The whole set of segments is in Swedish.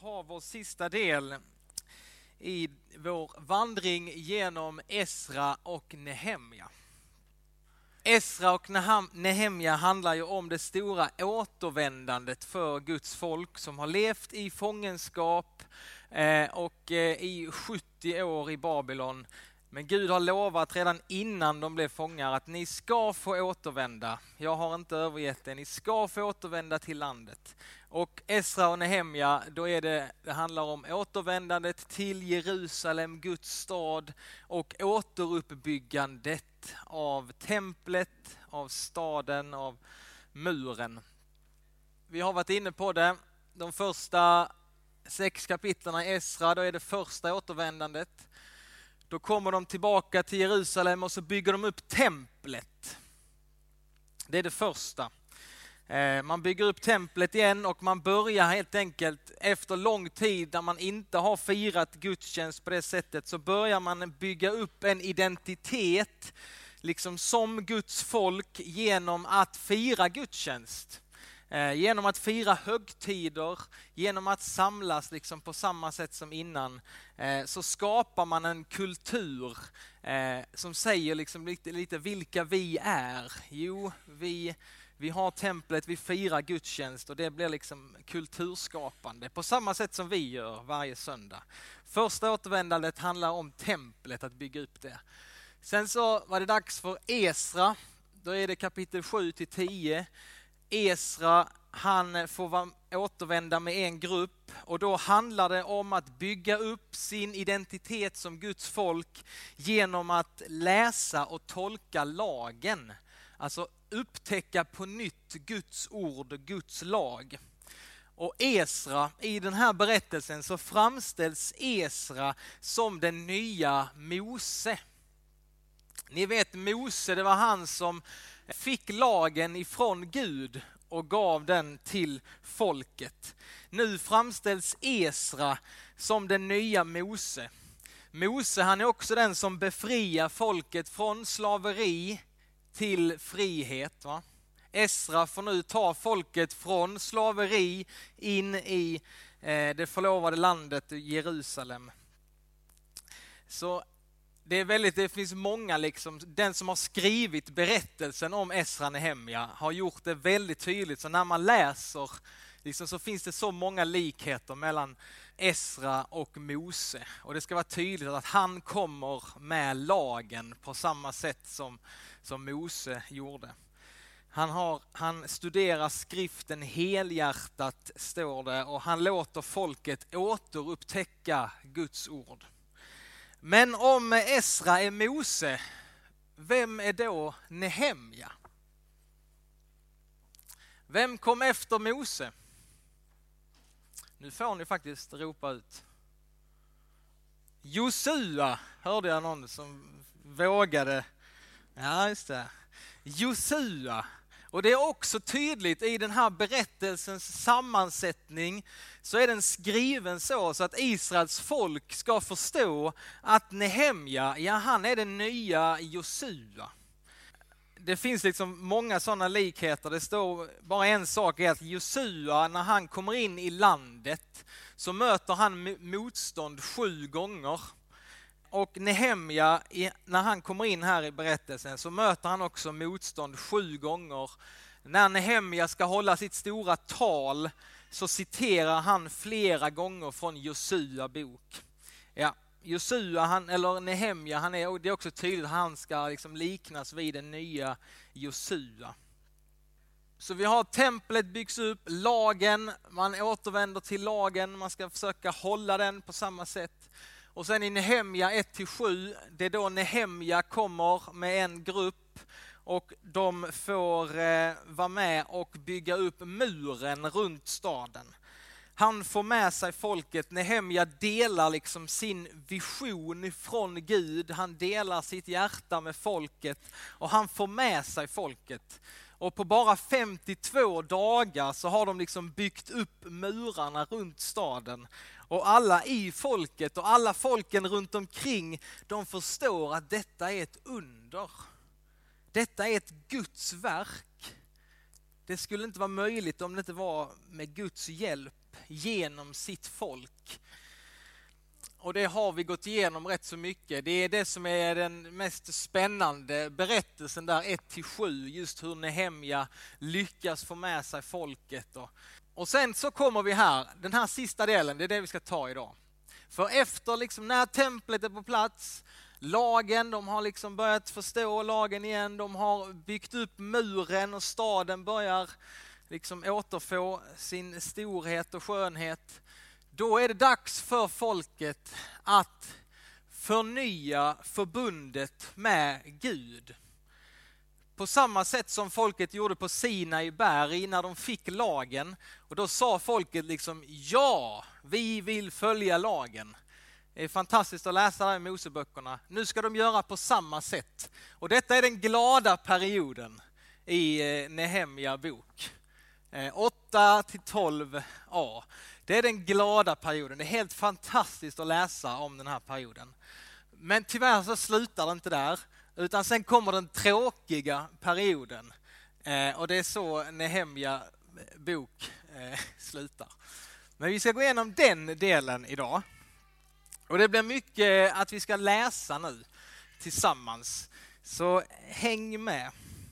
ha vår sista del i vår vandring genom Esra och Nehemja. Esra och Nehemja handlar ju om det stora återvändandet för Guds folk som har levt i fångenskap eh, och eh, i 70 år i Babylon men Gud har lovat redan innan de blev fångar att ni ska få återvända. Jag har inte övergett er, ni ska få återvända till landet. Och Esra och Nehemja, då är det, det handlar om återvändandet till Jerusalem, Guds stad och återuppbyggandet av templet, av staden, av muren. Vi har varit inne på det, de första sex kapitlen i Esra, då är det första återvändandet. Då kommer de tillbaka till Jerusalem och så bygger de upp templet. Det är det första. Eh, man bygger upp templet igen och man börjar helt enkelt efter lång tid där man inte har firat gudstjänst på det sättet så börjar man bygga upp en identitet liksom som Guds folk genom att fira gudstjänst. Eh, genom att fira högtider, genom att samlas liksom på samma sätt som innan, eh, så skapar man en kultur eh, som säger liksom lite, lite vilka vi är. Jo, vi, vi har templet, vi firar gudstjänst och det blir liksom kulturskapande på samma sätt som vi gör varje söndag. Första återvändandet handlar om templet, att bygga upp det. Sen så var det dags för Esra, då är det kapitel 7 till 10 Esra, han får återvända med en grupp och då handlar det om att bygga upp sin identitet som Guds folk genom att läsa och tolka lagen. Alltså upptäcka på nytt Guds ord och Guds lag. Och Esra, i den här berättelsen så framställs Esra som den nya Mose. Ni vet Mose, det var han som fick lagen ifrån Gud och gav den till folket. Nu framställs Esra som den nya Mose. Mose han är också den som befriar folket från slaveri till frihet. Va? Esra får nu ta folket från slaveri in i eh, det förlovade landet Jerusalem. Så det, är väldigt, det finns många, liksom, den som har skrivit berättelsen om Esra Nehemja har gjort det väldigt tydligt. Så när man läser liksom, så finns det så många likheter mellan Esra och Mose. Och det ska vara tydligt att han kommer med lagen på samma sätt som, som Mose gjorde. Han, har, han studerar skriften helhjärtat, står det, och han låter folket återupptäcka Guds ord. Men om Esra är Mose, vem är då Nehemja? Vem kom efter Mose? Nu får ni faktiskt ropa ut. Josua, hörde jag någon som vågade. Ja, just det. Josua, och det är också tydligt i den här berättelsens sammansättning så är den skriven så, så att Israels folk ska förstå att Nehemja, ja han är den nya Josua. Det finns liksom många sådana likheter. Det står bara en sak är att Josua, när han kommer in i landet så möter han motstånd sju gånger. Och Nehemja, när han kommer in här i berättelsen så möter han också motstånd sju gånger. När Nehemja ska hålla sitt stora tal så citerar han flera gånger från Josua bok. Ja, Josua, han, eller Nehemja, han är, det är också tydligt att han ska liksom liknas vid den nya Josua. Så vi har templet byggs upp, lagen, man återvänder till lagen, man ska försöka hålla den på samma sätt. Och sen i Nehemja 1-7, det är då Nehemja kommer med en grupp och de får eh, vara med och bygga upp muren runt staden. Han får med sig folket, Nehemja delar liksom sin vision från Gud, han delar sitt hjärta med folket och han får med sig folket. Och på bara 52 dagar så har de liksom byggt upp murarna runt staden och alla i folket och alla folken runt omkring, de förstår att detta är ett under. Detta är ett Guds verk. Det skulle inte vara möjligt om det inte var med Guds hjälp genom sitt folk. Och det har vi gått igenom rätt så mycket. Det är det som är den mest spännande berättelsen där 1-7, just hur Nehemja lyckas få med sig folket. Och, och sen så kommer vi här, den här sista delen, det är det vi ska ta idag. För efter liksom när templet är på plats, lagen, de har liksom börjat förstå lagen igen, de har byggt upp muren och staden börjar liksom återfå sin storhet och skönhet. Då är det dags för folket att förnya förbundet med Gud. På samma sätt som folket gjorde på Sinai berg när de fick lagen. Och då sa folket liksom ja, vi vill följa lagen. Det är fantastiskt att läsa det här i Moseböckerna. Nu ska de göra på samma sätt. Och detta är den glada perioden i eh, Nehemja bok. Eh, 8 till 12a. Det är den glada perioden. Det är helt fantastiskt att läsa om den här perioden. Men tyvärr så slutar det inte där, utan sen kommer den tråkiga perioden. Eh, och det är så Nehemja eh, bok eh, slutar. Men vi ska gå igenom den delen idag. Och det blir mycket att vi ska läsa nu tillsammans. Så häng med.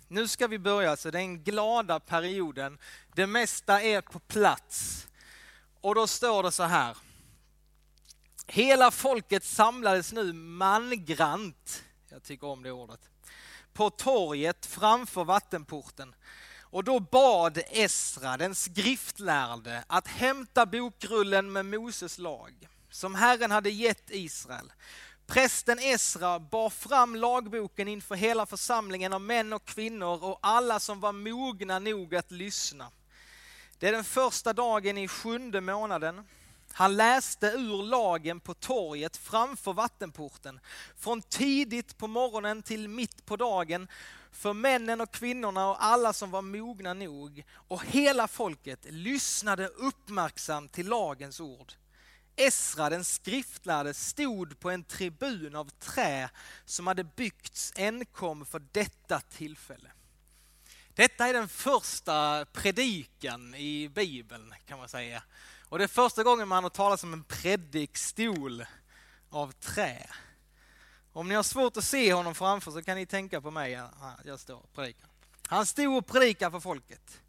Nu ska vi börja, så den glada perioden. Det mesta är på plats. Och då står det så här. Hela folket samlades nu mangrant, jag tycker om det ordet, på torget framför vattenporten. Och då bad Esra, den skriftlärde, att hämta bokrullen med Moses lag som Herren hade gett Israel. Prästen Esra bar fram lagboken inför hela församlingen av män och kvinnor och alla som var mogna nog att lyssna. Det är den första dagen i sjunde månaden. Han läste ur lagen på torget framför vattenporten, från tidigt på morgonen till mitt på dagen, för männen och kvinnorna och alla som var mogna nog. Och hela folket lyssnade uppmärksamt till lagens ord. Esra den skriftlärde stod på en tribun av trä som hade byggts enkom för detta tillfälle. Detta är den första predikan i Bibeln kan man säga. Och det är första gången man har talat om en predikstol av trä. Om ni har svårt att se honom framför så kan ni tänka på mig. Jag står och predikar. Han stod och predikade för folket.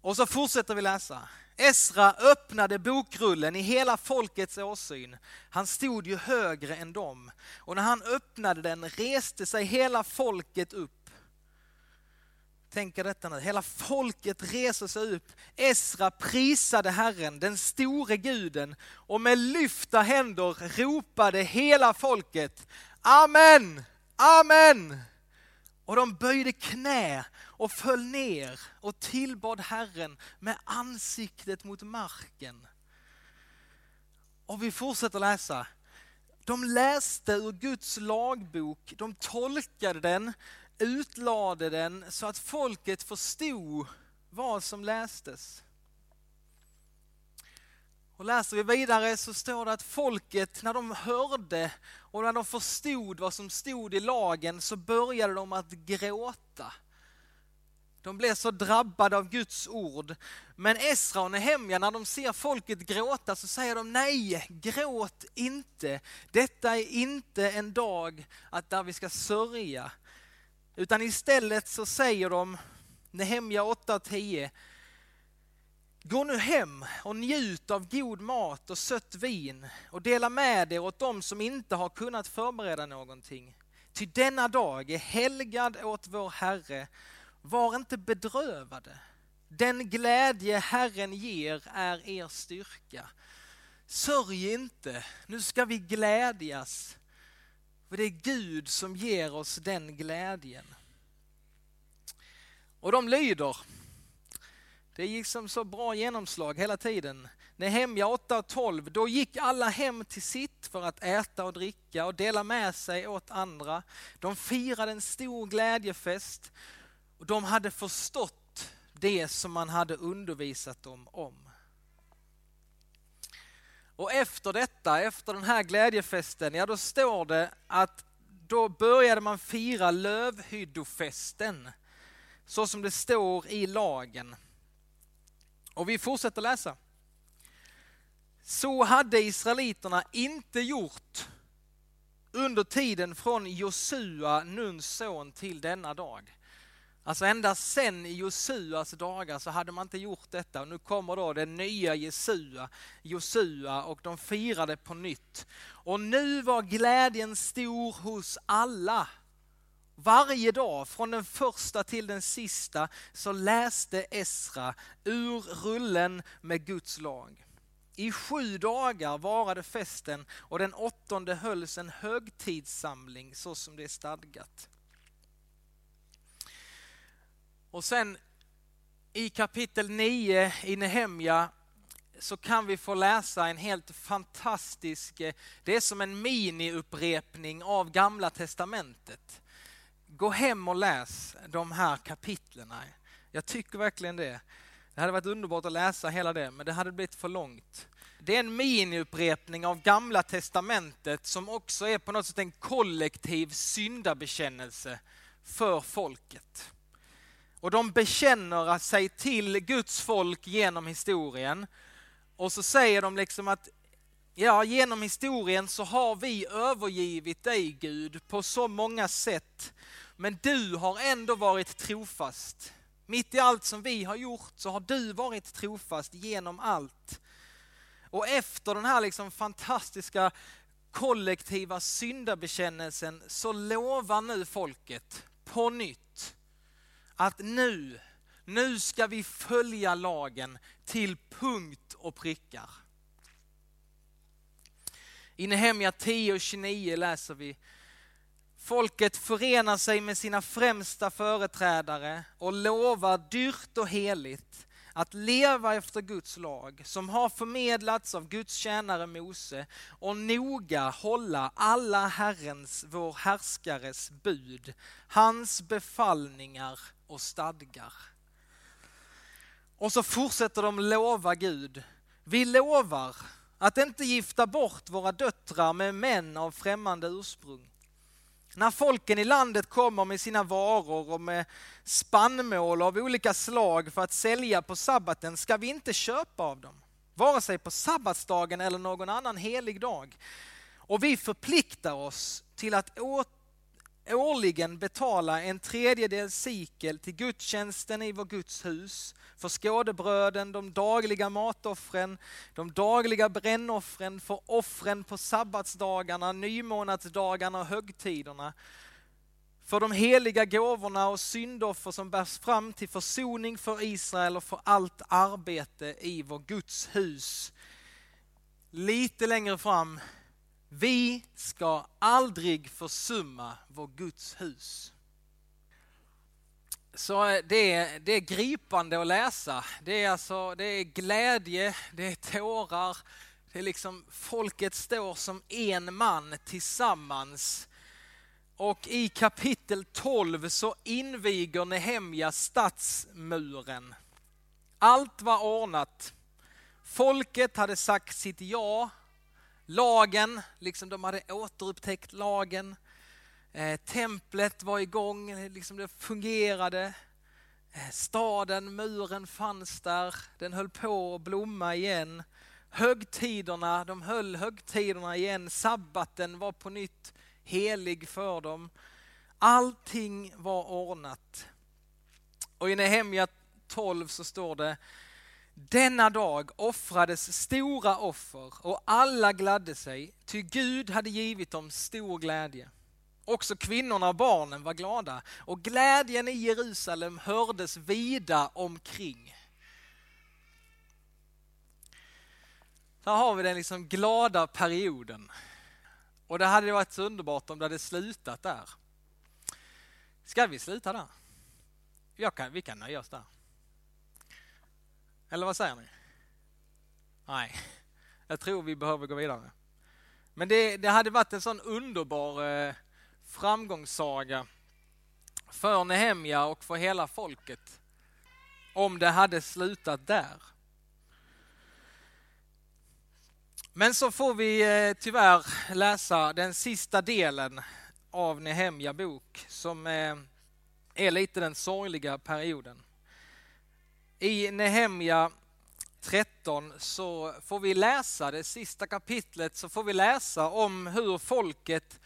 Och så fortsätter vi läsa. Esra öppnade bokrullen i hela folkets åsyn. Han stod ju högre än dem. Och när han öppnade den reste sig hela folket upp. Tänk er detta nu, hela folket reser sig upp. Esra prisade Herren, den store guden och med lyfta händer ropade hela folket Amen, Amen. Och de böjde knä och föll ner och tillbad Herren med ansiktet mot marken. Och vi fortsätter läsa. De läste ur Guds lagbok, de tolkade den, utlade den så att folket förstod vad som lästes. Och läser vi vidare så står det att folket, när de hörde och när de förstod vad som stod i lagen så började de att gråta. De blev så drabbade av Guds ord. Men Esra och Nehemja, när de ser folket gråta så säger de nej, gråt inte. Detta är inte en dag att där vi ska sörja. Utan istället så säger de, Nehemja 8.10, Gå nu hem och njut av god mat och sött vin och dela med er åt dem som inte har kunnat förbereda någonting. Ty denna dag är helgad åt vår Herre. Var inte bedrövade. Den glädje Herren ger är er styrka. Sörj inte, nu ska vi glädjas. För det är Gud som ger oss den glädjen. Och de lyder det gick som så bra genomslag hela tiden. Nehemja 8 och 12, då gick alla hem till sitt för att äta och dricka och dela med sig åt andra. De firade en stor glädjefest och de hade förstått det som man hade undervisat dem om. Och efter detta, efter den här glädjefesten, ja då står det att då började man fira lövhyddofesten, så som det står i lagen. Och vi fortsätter läsa. Så hade israeliterna inte gjort under tiden från Josua, Nuns son, till denna dag. Alltså ända sen i Josuas dagar så hade man inte gjort detta och nu kommer då den nya Jesua, Josua och de firade på nytt. Och nu var glädjen stor hos alla. Varje dag, från den första till den sista, så läste Esra ur rullen med Guds lag. I sju dagar varade festen och den åttonde hölls en högtidssamling så som det är stadgat. Och sen i kapitel 9 i Nehemja så kan vi få läsa en helt fantastisk, eh, det är som en miniupprepning av gamla testamentet. Gå hem och läs de här kapitlen. Jag tycker verkligen det. Det hade varit underbart att läsa hela det, men det hade blivit för långt. Det är en miniupprepning av Gamla Testamentet som också är på något sätt en kollektiv syndabekännelse för folket. Och de bekänner sig till Guds folk genom historien. Och så säger de liksom att ja, genom historien så har vi övergivit dig Gud på så många sätt. Men du har ändå varit trofast. Mitt i allt som vi har gjort så har du varit trofast genom allt. Och efter den här liksom fantastiska kollektiva syndabekännelsen så lovar nu folket på nytt att nu, nu ska vi följa lagen till punkt och prickar. I Nehemja 10 och 29 läser vi Folket förenar sig med sina främsta företrädare och lovar dyrt och heligt att leva efter Guds lag som har förmedlats av Guds tjänare Mose och noga hålla alla Herrens, vår härskares bud, hans befallningar och stadgar. Och så fortsätter de lova Gud. Vi lovar att inte gifta bort våra döttrar med män av främmande ursprung när folken i landet kommer med sina varor och med spannmål av olika slag för att sälja på sabbaten ska vi inte köpa av dem, vare sig på sabbatsdagen eller någon annan helig dag. Och vi förpliktar oss till att årligen betala en tredjedel sikel till gudstjänsten i vår Guds hus, för skådebröden, de dagliga matoffren, de dagliga brännoffren, för offren på sabbatsdagarna, nymånadsdagarna och högtiderna, för de heliga gåvorna och syndoffer som bärs fram till försoning för Israel och för allt arbete i vår Guds hus. Lite längre fram vi ska aldrig försumma vår Guds hus. Så eh, det är, det är gripande att läsa. Det är, alltså, det är glädje, det är tårar. Det är liksom folket står som en man tillsammans. Och i kapitel 12 så inviger Nehemja stadsmuren. Allt var ordnat. Folket hade sagt sitt ja Lagen, liksom de hade återupptäckt lagen. Eh, templet var igång, liksom det fungerade. Eh, staden, muren fanns där, den höll på att blomma igen. Högtiderna, de höll högtiderna igen, sabbaten var på nytt helig för dem. Allting var ordnat. Och i Nehemja 12 så står det denna dag offrades stora offer och alla gladde sig, ty Gud hade givit dem stor glädje. Också kvinnorna och barnen var glada och glädjen i Jerusalem hördes vida omkring. Här har vi den liksom glada perioden. Och det hade varit så underbart om det hade slutat där. Ska vi sluta där? Kan, vi kan nöja oss där. Eller vad säger ni? Nej, jag tror vi behöver gå vidare. Men det, det hade varit en sån underbar eh, framgångssaga för Nehemja och för hela folket om det hade slutat där. Men så får vi eh, tyvärr läsa den sista delen av Nehemja bok som eh, är lite den sorgliga perioden i Nehemja 13 så får vi läsa det sista kapitlet så får vi läsa om hur folket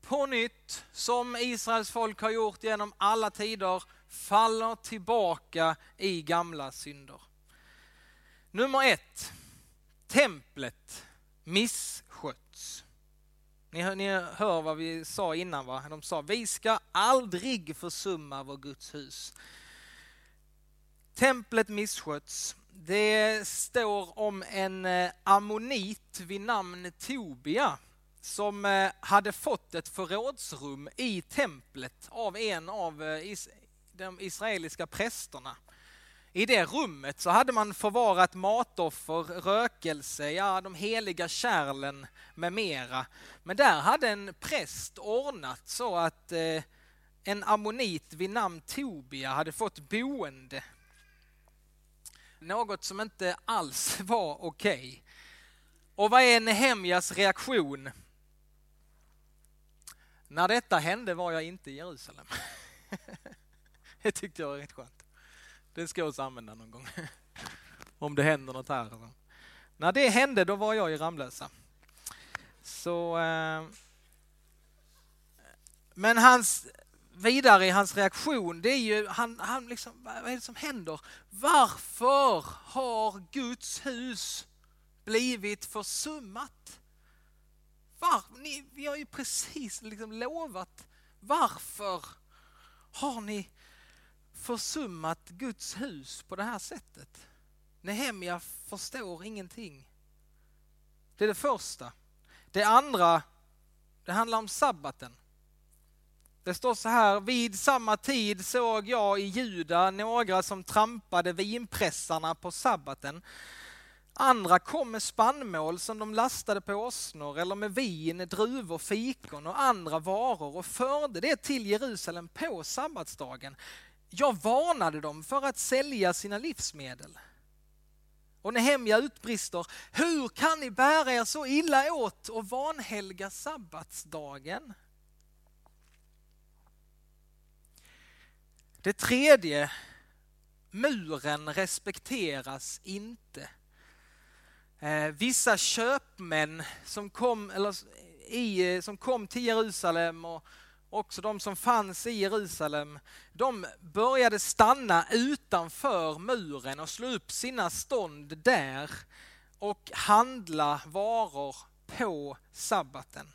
på nytt, som Israels folk har gjort genom alla tider, faller tillbaka i gamla synder. Nummer ett, templet missköts. Ni hör, ni hör vad vi sa innan va? De sa vi ska aldrig försumma vår Guds hus. Templet missköts. Det står om en eh, ammonit vid namn Tobia som eh, hade fått ett förrådsrum i templet av en av eh, de israeliska prästerna. I det rummet så hade man förvarat matoffer, rökelse, ja de heliga kärlen med mera. Men där hade en präst ordnat så att en ammonit vid namn Tobia hade fått boende. Något som inte alls var okej. Okay. Och vad är Nehemjas reaktion? När detta hände var jag inte i Jerusalem. det tyckte jag var rätt skönt. Det ska jag också använda någon gång. Om det händer något här. När det hände, då var jag i Ramlösa. Så... Eh, men hans vidare i hans reaktion, det är ju, han, han liksom, vad är det som händer? Varför har Guds hus blivit försummat? Var, ni, vi har ju precis liksom lovat. Varför har ni försummat Guds hus på det här sättet? Nehemja förstår ingenting. Det är det första. Det andra, det handlar om sabbaten. Det står så här, vid samma tid såg jag i Juda några som trampade vinpressarna på sabbaten. Andra kom med spannmål som de lastade på åsnor eller med vin, druvor, fikon och andra varor och förde det till Jerusalem på sabbatsdagen. Jag varnade dem för att sälja sina livsmedel. Och Nehemja utbrister, hur kan ni bära er så illa åt och vanhelga sabbatsdagen? Det tredje, muren respekteras inte. Eh, vissa köpmän som kom, eller i, eh, som kom till Jerusalem och också de som fanns i Jerusalem, de började stanna utanför muren och slå upp sina stånd där och handla varor på sabbaten.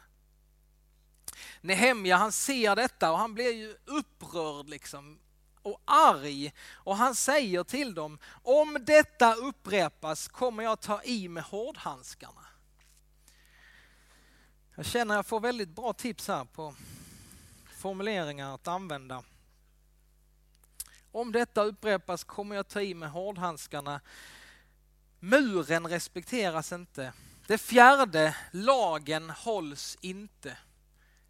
Nehemja han ser detta och han blir ju upprörd liksom och arg och han säger till dem, om detta upprepas kommer jag ta i med hårdhandskarna. Jag känner jag får väldigt bra tips här på formuleringar att använda. Om detta upprepas kommer jag ta i med hårdhandskarna. Muren respekteras inte. Det fjärde, lagen hålls inte.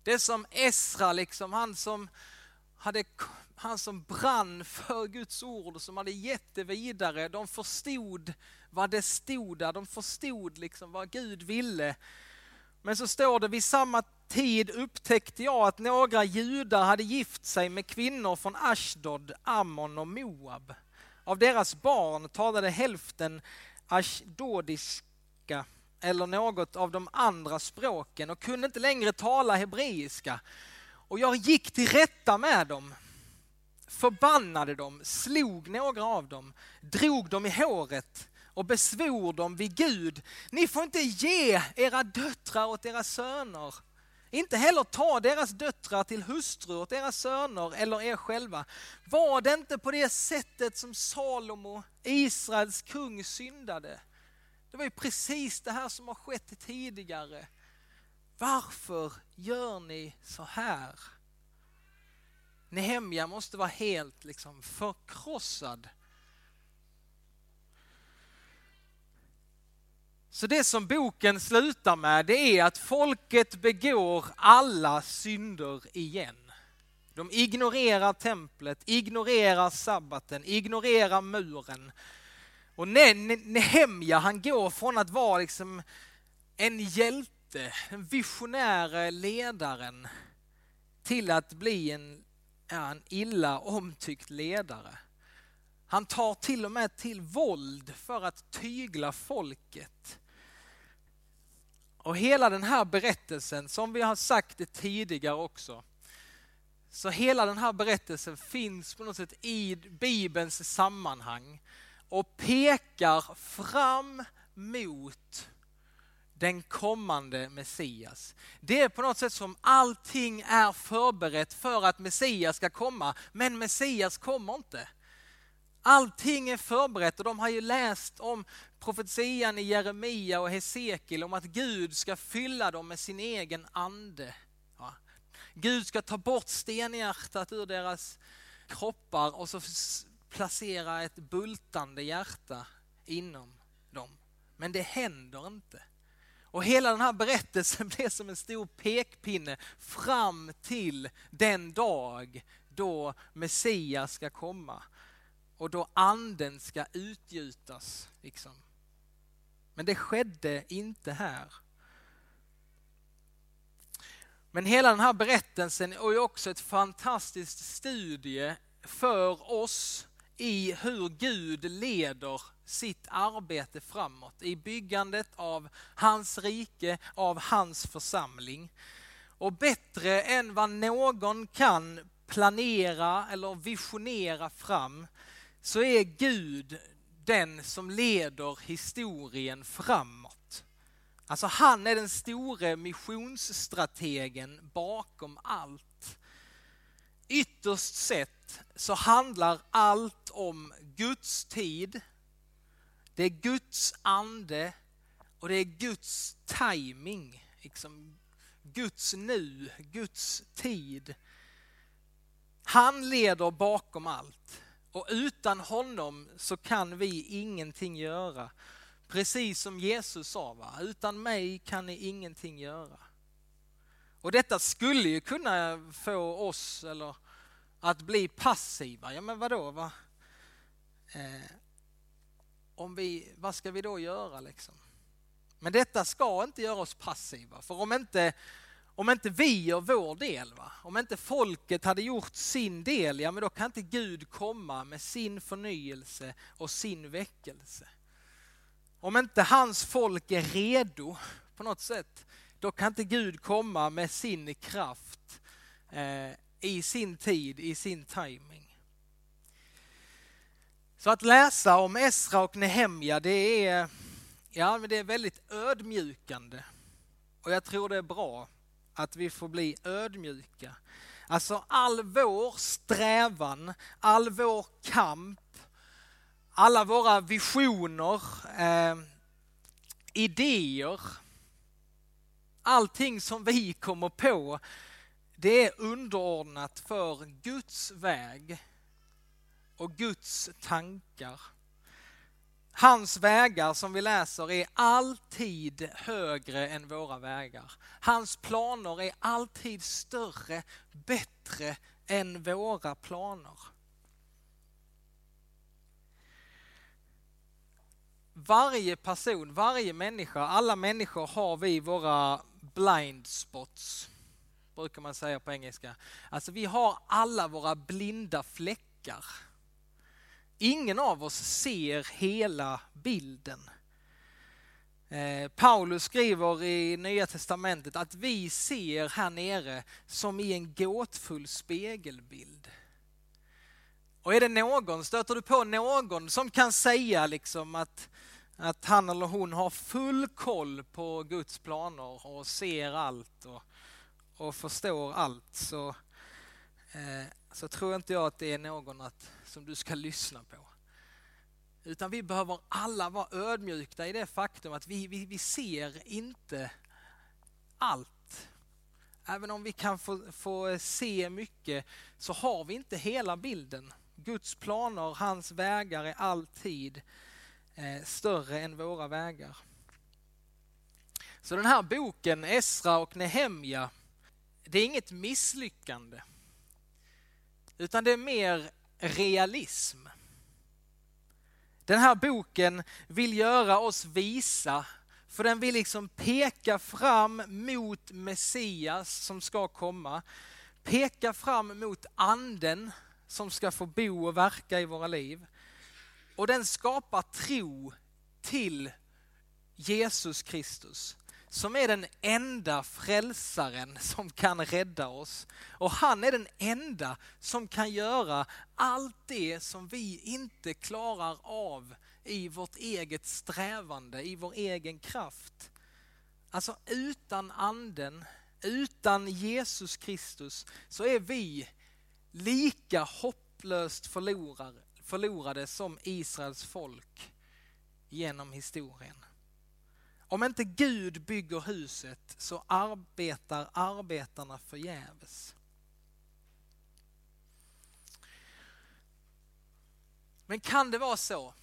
Det som Esra, liksom, han som hade han som brann för Guds ord, som hade gett det vidare, de förstod vad det stod där, de förstod liksom vad Gud ville. Men så står det, vid samma tid upptäckte jag att några judar hade gift sig med kvinnor från Ashdod, Ammon och Moab. Av deras barn talade hälften ashdodiska eller något av de andra språken och kunde inte längre tala hebreiska. Och jag gick till rätta med dem förbannade dem, slog några av dem, drog dem i håret och besvor dem vid Gud. Ni får inte ge era döttrar åt era söner. Inte heller ta deras döttrar till hustru åt era söner eller er själva. Var det inte på det sättet som Salomo, Israels kung, syndade? Det var ju precis det här som har skett tidigare. Varför gör ni så här? Nehemja måste vara helt liksom förkrossad. Så det som boken slutar med det är att folket begår alla synder igen. De ignorerar templet, ignorerar sabbaten, ignorerar muren. Och Nehemja han går från att vara liksom en hjälte, den visionäre ledaren till att bli en en illa omtyckt ledare. Han tar till och med till våld för att tygla folket. Och hela den här berättelsen, som vi har sagt det tidigare också, så hela den här berättelsen finns på något sätt i Bibelns sammanhang och pekar fram mot den kommande Messias. Det är på något sätt som allting är förberett för att Messias ska komma, men Messias kommer inte. Allting är förberett och de har ju läst om profetian i Jeremia och Hesekiel om att Gud ska fylla dem med sin egen ande. Ja. Gud ska ta bort stenhjärtat ur deras kroppar och så placera ett bultande hjärta inom dem. Men det händer inte. Och hela den här berättelsen blev som en stor pekpinne fram till den dag då Messias ska komma och då anden ska utgjutas. Liksom. Men det skedde inte här. Men hela den här berättelsen är ju också ett fantastiskt studie för oss i hur Gud leder sitt arbete framåt i byggandet av hans rike, av hans församling. Och bättre än vad någon kan planera eller visionera fram så är Gud den som leder historien framåt. Alltså han är den store missionsstrategen bakom allt. Ytterst sett så handlar allt om Guds tid, det är Guds ande och det är Guds timing, liksom Guds nu, Guds tid. Han leder bakom allt. Och utan honom så kan vi ingenting göra. Precis som Jesus sa, va? utan mig kan ni ingenting göra. Och detta skulle ju kunna få oss eller att bli passiva. Ja men vadå? Va? Eh, om vi, vad ska vi då göra liksom? Men detta ska inte göra oss passiva. För om inte om inte vi gör vår del, va? om inte folket hade gjort sin del, ja men då kan inte Gud komma med sin förnyelse och sin väckelse. Om inte hans folk är redo på något sätt, då kan inte Gud komma med sin kraft eh, i sin tid, i sin timing. Så att läsa om Esra och Nehemja, det är, ja, men det är väldigt ödmjukande. Och jag tror det är bra att vi får bli ödmjuka. Alltså all vår strävan, all vår kamp, alla våra visioner, eh, idéer, allting som vi kommer på, det är underordnat för Guds väg och Guds tankar. Hans vägar som vi läser är alltid högre än våra vägar. Hans planer är alltid större, bättre än våra planer. Varje person, varje människa, alla människor har vi våra blind spots, brukar man säga på engelska. Alltså vi har alla våra blinda fläckar. Ingen av oss ser hela bilden. Eh, Paulus skriver i Nya Testamentet att vi ser här nere som i en gåtfull spegelbild. Och är det någon, stöter du på någon som kan säga liksom att, att han eller hon har full koll på Guds planer och ser allt och, och förstår allt så, eh, så tror inte jag att det är någon att som du ska lyssna på. Utan vi behöver alla vara ödmjuka i det faktum att vi, vi, vi ser inte allt. Även om vi kan få, få se mycket så har vi inte hela bilden. Guds planer, hans vägar är alltid eh, större än våra vägar. Så den här boken, Esra och Nehemja, det är inget misslyckande. Utan det är mer realism. Den här boken vill göra oss visa, för den vill liksom peka fram mot Messias som ska komma. Peka fram mot anden som ska få bo och verka i våra liv. Och den skapar tro till Jesus Kristus som är den enda frälsaren som kan rädda oss. Och han är den enda som kan göra allt det som vi inte klarar av i vårt eget strävande, i vår egen kraft. Alltså utan anden, utan Jesus Kristus så är vi lika hopplöst förlorade, förlorade som Israels folk genom historien. Om inte Gud bygger huset så arbetar arbetarna förgäves. Men kan det vara så?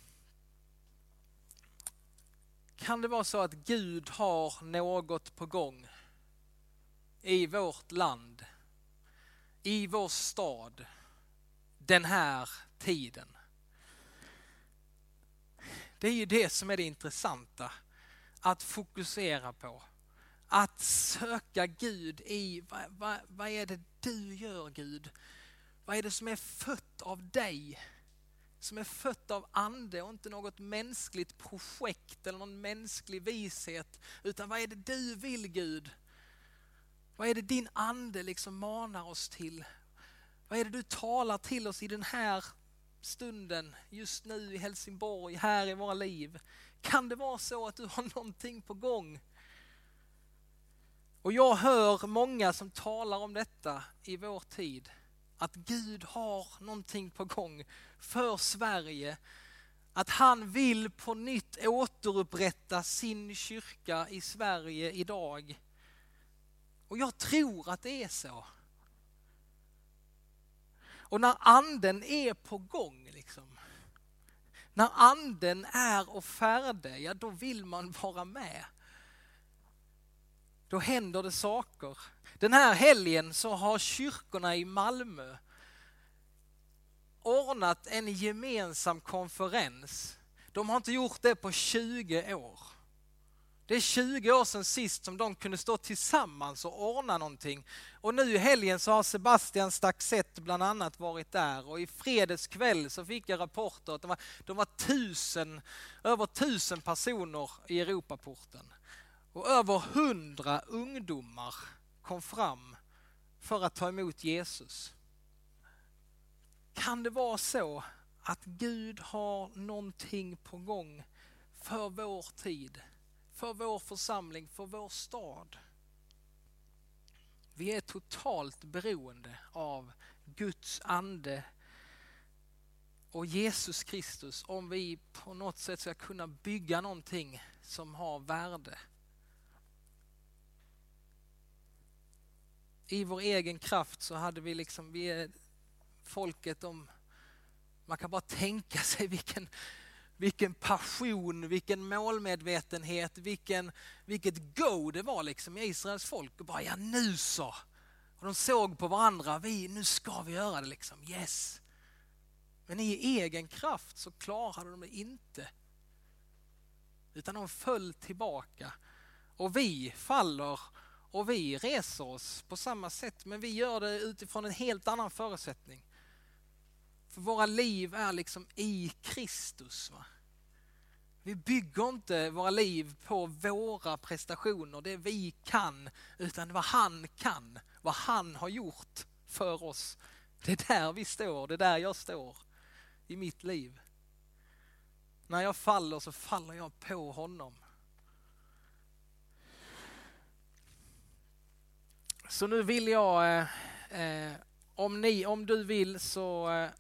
Kan det vara så att Gud har något på gång i vårt land, i vår stad, den här tiden? Det är ju det som är det intressanta att fokusera på. Att söka Gud i vad, vad, vad är det du gör Gud? Vad är det som är fött av dig? Som är fött av ande och inte något mänskligt projekt eller någon mänsklig vishet. Utan vad är det du vill Gud? Vad är det din ande liksom manar oss till? Vad är det du talar till oss i den här stunden, just nu i Helsingborg, här i våra liv? Kan det vara så att du har någonting på gång? Och jag hör många som talar om detta i vår tid. Att Gud har någonting på gång för Sverige. Att han vill på nytt återupprätta sin kyrka i Sverige idag. Och jag tror att det är så. Och när anden är på gång, liksom, när anden är och färdig, ja då vill man vara med. Då händer det saker. Den här helgen så har kyrkorna i Malmö ordnat en gemensam konferens. De har inte gjort det på 20 år. Det är 20 år sedan sist som de kunde stå tillsammans och ordna någonting. Och nu i helgen så har Sebastian Staxett bland annat varit där och i fredags kväll så fick jag rapporter att det var, de var tusen, över tusen personer i Europaporten. Och över hundra ungdomar kom fram för att ta emot Jesus. Kan det vara så att Gud har någonting på gång för vår tid? För vår församling, för vår stad. Vi är totalt beroende av Guds ande och Jesus Kristus om vi på något sätt ska kunna bygga någonting som har värde. I vår egen kraft så hade vi liksom, vi är folket om, man kan bara tänka sig vilken vilken passion, vilken målmedvetenhet, vilken, vilket go det var liksom i Israels folk. Och bara, ja nu så! Och de såg på varandra, vi, nu ska vi göra det liksom, yes! Men i egen kraft så klarade de det inte. Utan de föll tillbaka. Och vi faller och vi reser oss på samma sätt, men vi gör det utifrån en helt annan förutsättning. För våra liv är liksom i Kristus. Va? Vi bygger inte våra liv på våra prestationer, det vi kan, utan vad han kan, vad han har gjort för oss. Det är där vi står, det är där jag står i mitt liv. När jag faller så faller jag på honom. Så nu vill jag, eh, eh om, ni, om du vill så eh,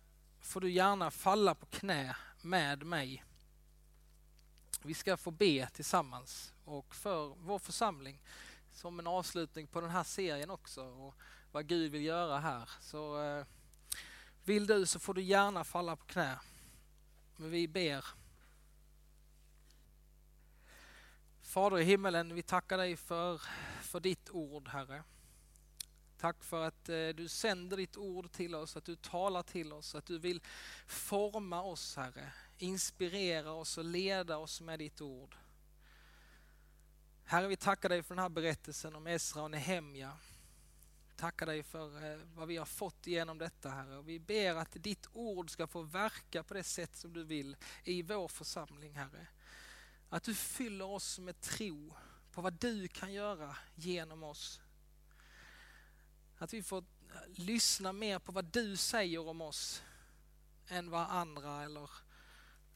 får du gärna falla på knä med mig. Vi ska få be tillsammans och för vår församling som en avslutning på den här serien också och vad Gud vill göra här. Så eh, vill du så får du gärna falla på knä. Men vi ber. Fader i himmelen, vi tackar dig för, för ditt ord, Herre. Tack för att eh, du sänder ditt ord till oss, att du talar till oss, att du vill forma oss, Herre. Inspirera oss och leda oss med ditt ord. Herre, vi tackar dig för den här berättelsen om Esra och Nehemja. tackar dig för eh, vad vi har fått genom detta, Herre. Vi ber att ditt ord ska få verka på det sätt som du vill i vår församling, Herre. Att du fyller oss med tro på vad du kan göra genom oss. Att vi får eh, lyssna mer på vad du säger om oss än vad andra eller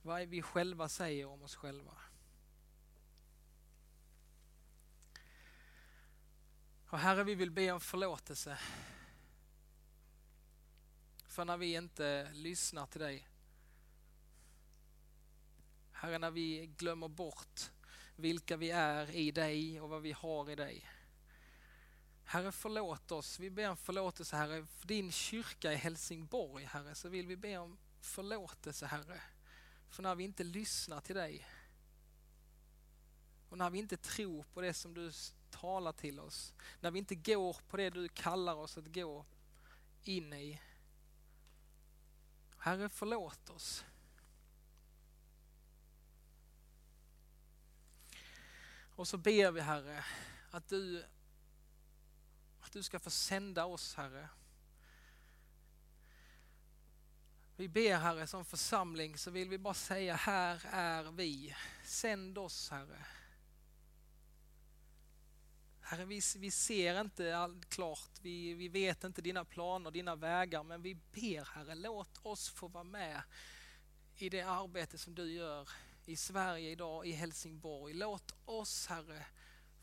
vad vi själva säger om oss själva. Och Herre, vi vill be om förlåtelse. För när vi inte lyssnar till dig. Herre, när vi glömmer bort vilka vi är i dig och vad vi har i dig. Herre, förlåt oss. Vi ber om förlåtelse, Herre, för din kyrka i Helsingborg, Herre, så vill vi be om förlåtelse, Herre. För när vi inte lyssnar till dig och när vi inte tror på det som du talar till oss, när vi inte går på det du kallar oss att gå in i. Herre, förlåt oss. Och så ber vi Herre att du, att du ska få sända oss Herre. Vi ber Herre som församling så vill vi bara säga här är vi. Sänd oss Herre. Herre, vi, vi ser inte allt klart, vi, vi vet inte dina planer, dina vägar, men vi ber Herre, låt oss få vara med i det arbete som du gör i Sverige idag, i Helsingborg. Låt oss Herre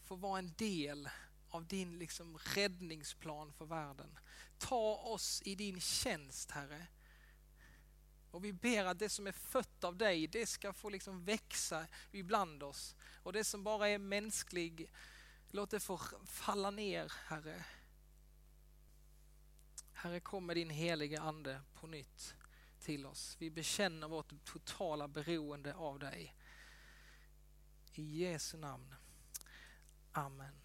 få vara en del av din liksom räddningsplan för världen. Ta oss i din tjänst Herre. Och vi ber att det som är fött av dig, det ska få liksom växa ibland oss. Och det som bara är mänsklig Låt det få falla ner, Herre. Herre, kom med din heliga Ande på nytt till oss. Vi bekänner vårt totala beroende av dig. I Jesu namn. Amen.